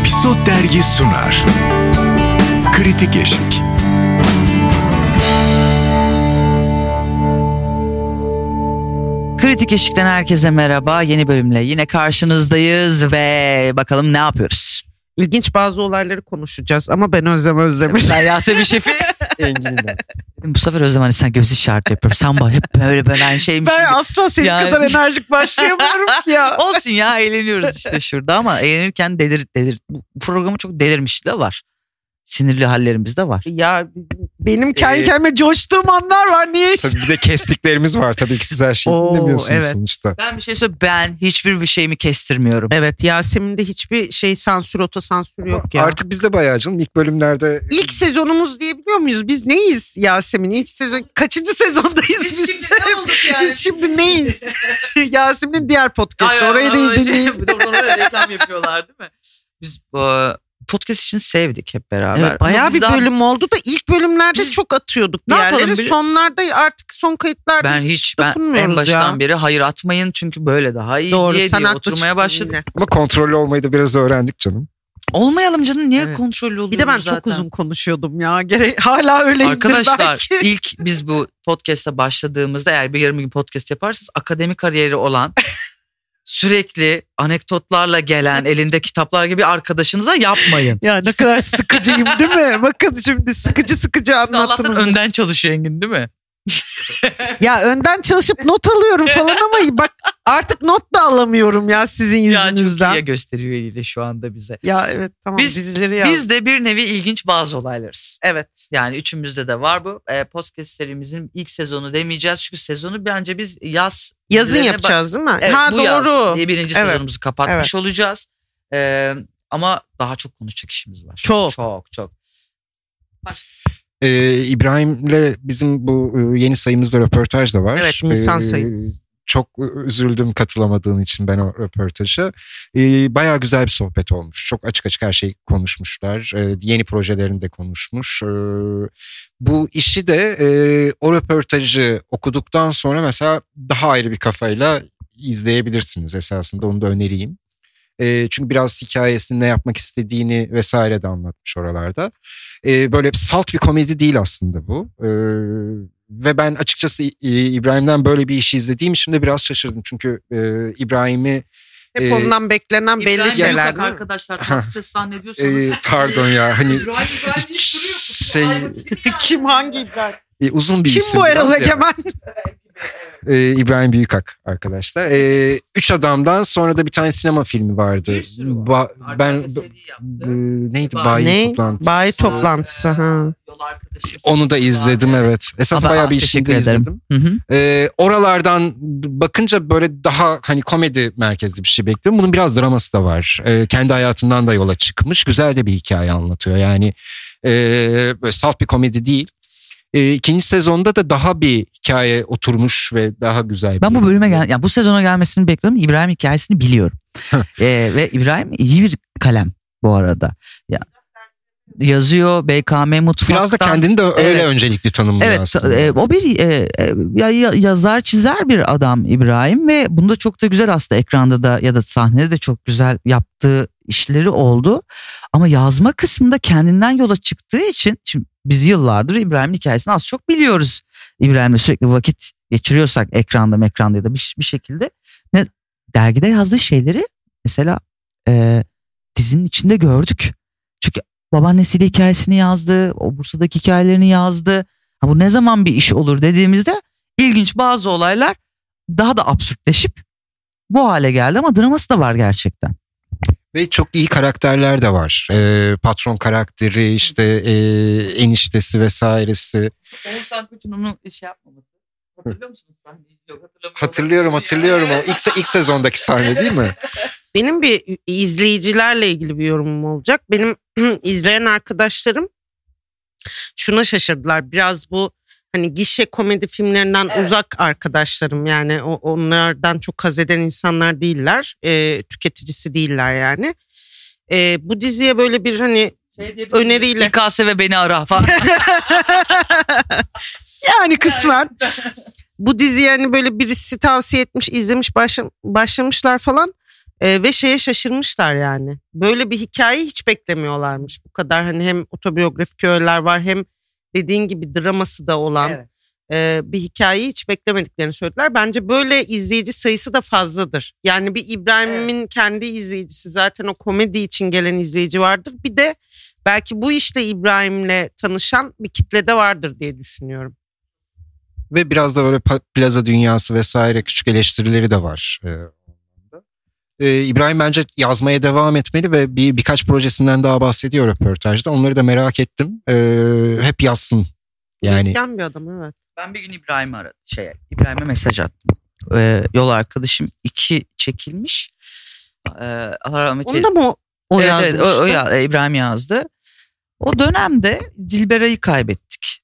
Episod Dergi sunar. Kritik Eşik. Kritik Eşik'ten herkese merhaba. Yeni bölümle yine karşınızdayız ve bakalım ne yapıyoruz? İlginç bazı olayları konuşacağız ama ben Özlem Özdemir. Ben Yasemin Şefi. Bu sefer Özlem hani sen göz işareti yapıyorum. Sen bak hep böyle böyle ben şeymiş Ben gibi. asla senin Yani- kadar enerjik başlayamıyorum ki ya. Olsun ya eğleniyoruz işte şurada ama eğlenirken delir delir. Bu programı çok delirmiş de var. Sinirli hallerimiz de var. Ya benim kendi Ee, kendime coştuğum anlar var. Niye Tabii bir de kestiklerimiz var. Tabii ki siz her şeyi Oo, dinlemiyorsunuz evet. sonuçta. Ben bir şey söyleyeyim. Ben hiçbir bir şeyimi kestirmiyorum. Evet Yasemin'de hiçbir şey sansür otosansür yok ya. Artık biz de bayağı canım ilk bölümlerde İlk sezonumuz diyebiliyor muyuz? Biz neyiz Yasemin? İlk sezon kaçıncı sezondayız biz? Biz şimdi neyiz? Yasemin'in diğer podcast'ı. Orayı da dinleyin. reklam yapıyorlar değil mi? Biz bu podcast için sevdik hep beraber. Evet, bayağı bir daha- bölüm oldu da ilk bölümlerde Biz- çok atıyorduk Ne yapalım Sonlarda artık son kayıtlarda Ben hiç ben dokunmuyoruz en baştan ya. beri hayır atmayın çünkü böyle daha iyi Doğru diye, sen diye oturmaya başladık. yine. ama kontrollü olmayı da biraz öğrendik canım. Olmayalım canım niye Evet. kontrollü oluyoruz Bir de ben zaten? çok uzun konuşuyordum ya. Gere hala öyleyimdir Arkadaşlar belki. ilk biz bu podcast'a başladığımızda eğer bir yarım gün podcast yaparsanız akademik kariyeri olan sürekli anekdotlarla gelen elinde kitaplar gibi arkadaşınıza yapmayın. Ya ne kadar sıkıcıyım değil mi? Bakın şimdi sıkıcı sıkıcı Allah'tan anlattınız. önden çalışıyor Engin değil mi? Ya önden çalışıp not alıyorum falan ama bak artık not da alamıyorum ya sizin Ya çok yüzünüzden. iyiye gösteriyor eliyle şu anda bize. Ya evet tamam Biz- dizileri yaz. Biz de bir nevi ilginç bazı olaylarız. evet. Yani üçümüzde de var bu. E, podcast serimizin ilk sezonu demeyeceğiz. Çünkü sezonu bence biz yaz Yazın yapacağız değil mi? Evet, ha bu doğru. yaz birinci Evet. sezonumuzu kapatmış olacağız. Ee, ama daha çok konuşacak işimiz var. Çok. Çok çok. Ee, İbrahim'le bizim bu e, yeni sayımızda röportaj da var. Evet, Nisan Ee, sayımız. Çok üzüldüm katılamadığın için ben o röportaja. Ee, bayağı güzel bir sohbet olmuş. Çok açık açık her şeyi konuşmuşlar. Ee, yeni projelerini de konuşmuş. Ee, bu işi de e, o röportajı okuduktan sonra mesela daha ayrı bir kafayla izleyebilirsiniz esasında onu da önereyim. Ee, çünkü biraz hikayesini ne yapmak istediğini vesaire de anlatmış oralarda. Ee, böyle salt bir komedi değil aslında bu. Ee, ve ben açıkçası İbrahim'den böyle bir işi izlediğim için de biraz şaşırdım. Çünkü e, İbrahim'i Hep Ee, ondan beklenen belli İbrahim şeyler. Mi? arkadaşlar ses zannediyorsanız. e, pardon ya hani İbrahim İbrahim şey Kim hangi İbrahim? e, uzun bir Kim isim. bu Erol. Egemen? Ee, İbrahim Büyükak arkadaşlar. Ee, üç adamdan sonra da bir tane sinema filmi vardı. Bir sürü var. Ba- Arka ben e, neydi Bayi- Ne? toplantısı. Bayi toplantısı ha. Onu da izledim evet. Esas Ama- bayağı bir teşekkür işini de ederim. izledim. Hı hı. Ee, oralardan bakınca böyle daha hani komedi merkezli bir şey bekliyorum. Bunun biraz draması da var. Ee, kendi hayatından da yola çıkmış. Güzel de bir hikaye anlatıyor. Yani e, böyle salt bir komedi değil. E, ikinci sezonda da daha bir hikaye oturmuş ve daha güzel. bir- Ben bu bölüme gel, yani bu sezona gelmesini bekliyordum. İbrahim hikayesini biliyorum. Ee, ve İbrahim iyi bir kalem bu arada. Ya yazıyor BKM mutfaktan. Biraz da kendini de öyle Evet. öncelikli tanımlıyor Evet aslında. e, o bir e, e, ya- ya- yazar çizer bir adam İbrahim ve bunda çok da güzel aslında ekranda da ya da sahnede de çok güzel yaptığı işleri oldu. Ama yazma kısmında kendinden yola çıktığı için şimdi biz yıllardır İbrahim'in hikayesini az çok biliyoruz. İbrahim'le sürekli vakit geçiriyorsak ekranda ekranda ya da bir, bir şekilde ne dergide yazdığı şeyleri mesela e, dizinin içinde gördük. Çünkü babaannesiyle hikayesini yazdı, o Bursa'daki hikayelerini yazdı. Ha bu ne zaman bir iş olur dediğimizde ilginç bazı olaylar daha da absürtleşip bu hale geldi ama draması da var gerçekten. Ve çok iyi karakterler de var. E, patron karakteri işte e, eniştesi vesairesi. Oğuzhan Koç'un onu şey yapmaması. Hatırlıyor musunuz sahneyi? Hatırlıyorum hatırlıyorum o ilk, ilk sezondaki sahne değil mi? Benim bir izleyicilerle ilgili bir yorumum olacak. Benim izleyen arkadaşlarım şuna şaşırdılar. Biraz bu hani gişe komedi filmlerinden Evet. uzak arkadaşlarım yani o, onlardan çok haz eden insanlar değiller. E, tüketicisi değiller yani. E, bu diziye böyle bir hani öneriyle İKS ve beni ara falan. yani kısmen bu diziyi hani böyle birisi tavsiye etmiş izlemiş başla- başlamışlar falan. E, ve şeye şaşırmışlar yani. Böyle bir hikayeyi hiç beklemiyorlarmış. Bu kadar hani hem otobiyografik öğeler var hem dediğin gibi draması da olan Evet. e, bir hikayeyi hiç beklemediklerini söylediler. Bence böyle izleyici sayısı da fazladır. Yani bir İbrahim'in kendi izleyicisi zaten o komedi için gelen izleyici vardır. Bir de belki bu işle İbrahim'le tanışan bir kitle de vardır diye düşünüyorum. Ve biraz da böyle plaza dünyası vesaire küçük eleştirileri de var. E, o anlamda. E, İbrahim bence yazmaya devam etmeli ve bir birkaç projesinden daha bahsediyor röportajda. Onları da merak ettim. E, hep yazsın. Yani Üretken bir adam evet. Ben bir gün İbrahim'i aradım. Şey, İbrahim'e mesaj attım. Ee, yol arkadaşım iki çekilmiş. Ee, Allah rahmet Onu da mı o, o evet, evet, o, o ya- İbrahim yazdı. O dönemde Dilberay'ı kaybettik.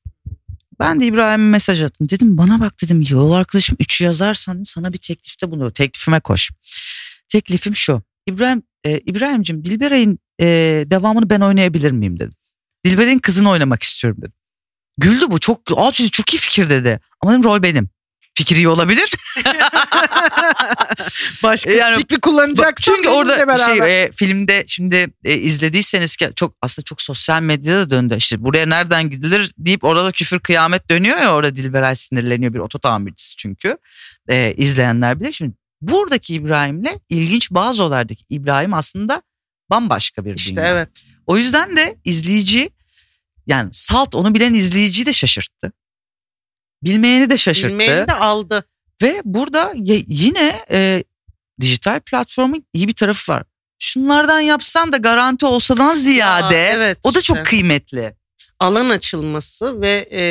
Ben de İbrahim'e mesaj attım. Dedim bana bak dedim yol arkadaşım üçü yazarsan sana bir teklifte bulunuyor. Teklifime koş. Teklifim şu. İbrahim e, İbrahim'cim Dilberay'ın e, devamını ben oynayabilir miyim dedim. Dilberay'ın kızını oynamak istiyorum dedim. Güldü bu çok Aa, çok iyi fikir dedi. Ama dedim rol benim. Fikri iyi olabilir. Başka Yani- fikri kullanacaksan Çünkü orada şey e, filmde şimdi e, izlediyseniz ki çok aslında çok sosyal medyada döndü. İşte buraya nereden gidilir deyip orada da küfür kıyamet dönüyor ya orada Dilberay sinirleniyor bir oto tamircisi çünkü. E, izleyenler bilir. Şimdi buradaki İbrahim'le ilginç bazı olaylardaki İbrahim aslında bambaşka bir İşte dünya. evet. O yüzden de izleyici yani salt onu bilen izleyiciyi de şaşırttı. Bilmeyeni de şaşırttı. Bilmeyeni de aldı. Ve burada yine e, dijital platformun iyi bir tarafı var. Şunlardan yapsan da garanti olsadan ziyade Aa, evet o da işte. çok kıymetli. Alan açılması ve e,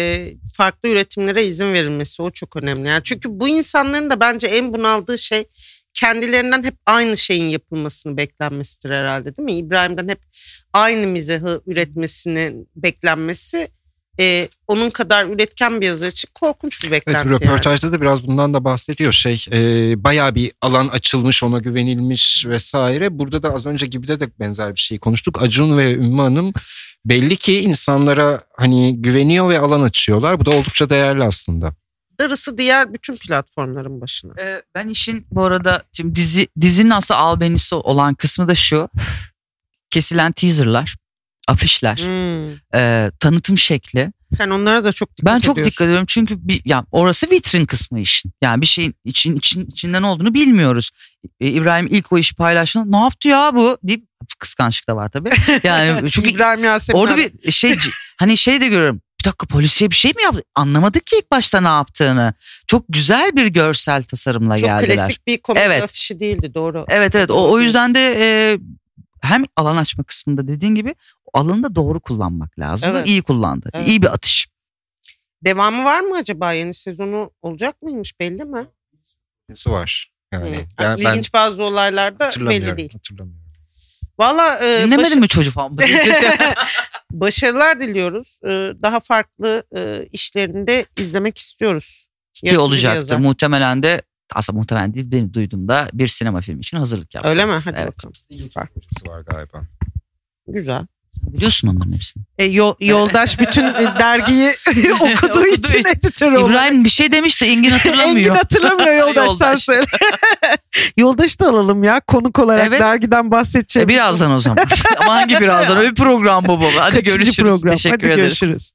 farklı üretimlere izin verilmesi o çok önemli. Yani çünkü bu insanların da bence en bunaldığı şey kendilerinden hep aynı şeyin yapılmasını beklenmesidir herhalde değil mi? İbrahim'den hep aynı mizahı üretmesinin beklenmesi e, onun kadar üretken bir yazar için korkunç bir Evet, beklenti. yani. röportajda da biraz bundan da bahsediyor. Şey e, bayağı bir alan açılmış ona güvenilmiş vesaire. Burada da az önce gibi de, de benzer bir şey konuştuk. Acun ve Ümmü Hanım belli ki insanlara hani güveniyor ve alan açıyorlar. Bu da oldukça değerli aslında. Darısı diğer bütün platformların başına. E, ben işin bu arada şimdi dizi dizinin aslında albenisi olan kısmı da şu. Kesilen teaserlar, afişler, Hmm. e, tanıtım şekli. Sen onlara da çok dikkat Ben çok ediyorsun. dikkat ediyorum çünkü bir, ya orası vitrin kısmı işin. Yani bir şeyin için, için içinden olduğunu bilmiyoruz. E, İbrahim ilk o işi paylaştığında ne yaptı ya bu deyip kıskançlık da var tabii. Yani çünkü İbrahim Yasemin orada abi. bir şey hani şey de görüyorum. Bir dakika polisiye bir şey mi yaptı? Anlamadık ki ilk başta ne yaptığını. Çok güzel bir görsel tasarımla çok geldiler. klasik bir komedi Evet. afişi değildi doğru. Evet evet o, o yüzden de e, hem alan açma kısmında dediğin gibi alanı da doğru kullanmak lazım. Evet. İyi kullandı. Evet. İyi bir atış. Devamı var mı acaba yeni sezonu olacak mıymış belli mi? Nesi var? Yani ben, ben İlginç bazı olaylarda belli değil. hatırlamıyorum. Valla e, Dinlemedin başa- mi çocuğu falan? başarılar diliyoruz. E, daha farklı e, işlerinde izlemek istiyoruz. Ki olacaktır. yazar. Muhtemelen de aslında muhtemelen değil benim duyduğumda bir sinema filmi için hazırlık yaptı. Öyle mi? Hadi Evet. bakalım. Süper. Var galiba. Güzel. Sen biliyorsun onların hepsini. E, yol, yoldaş bütün e, dergiyi okuduğu için editör oldu. İbrahim bir şey demiş de Engin hatırlamıyor. Engin hatırlamıyor yoldaş, sen Yoldaş. söyle. yoldaş da alalım ya konuk olarak Evet. dergiden bahsedeceğim. E, birazdan o zaman. Ama hangi birazdan? Öyle bir program bu baba. Hadi Kaçıncı görüşürüz. program? Teşekkür Hadi ederim. görüşürüz.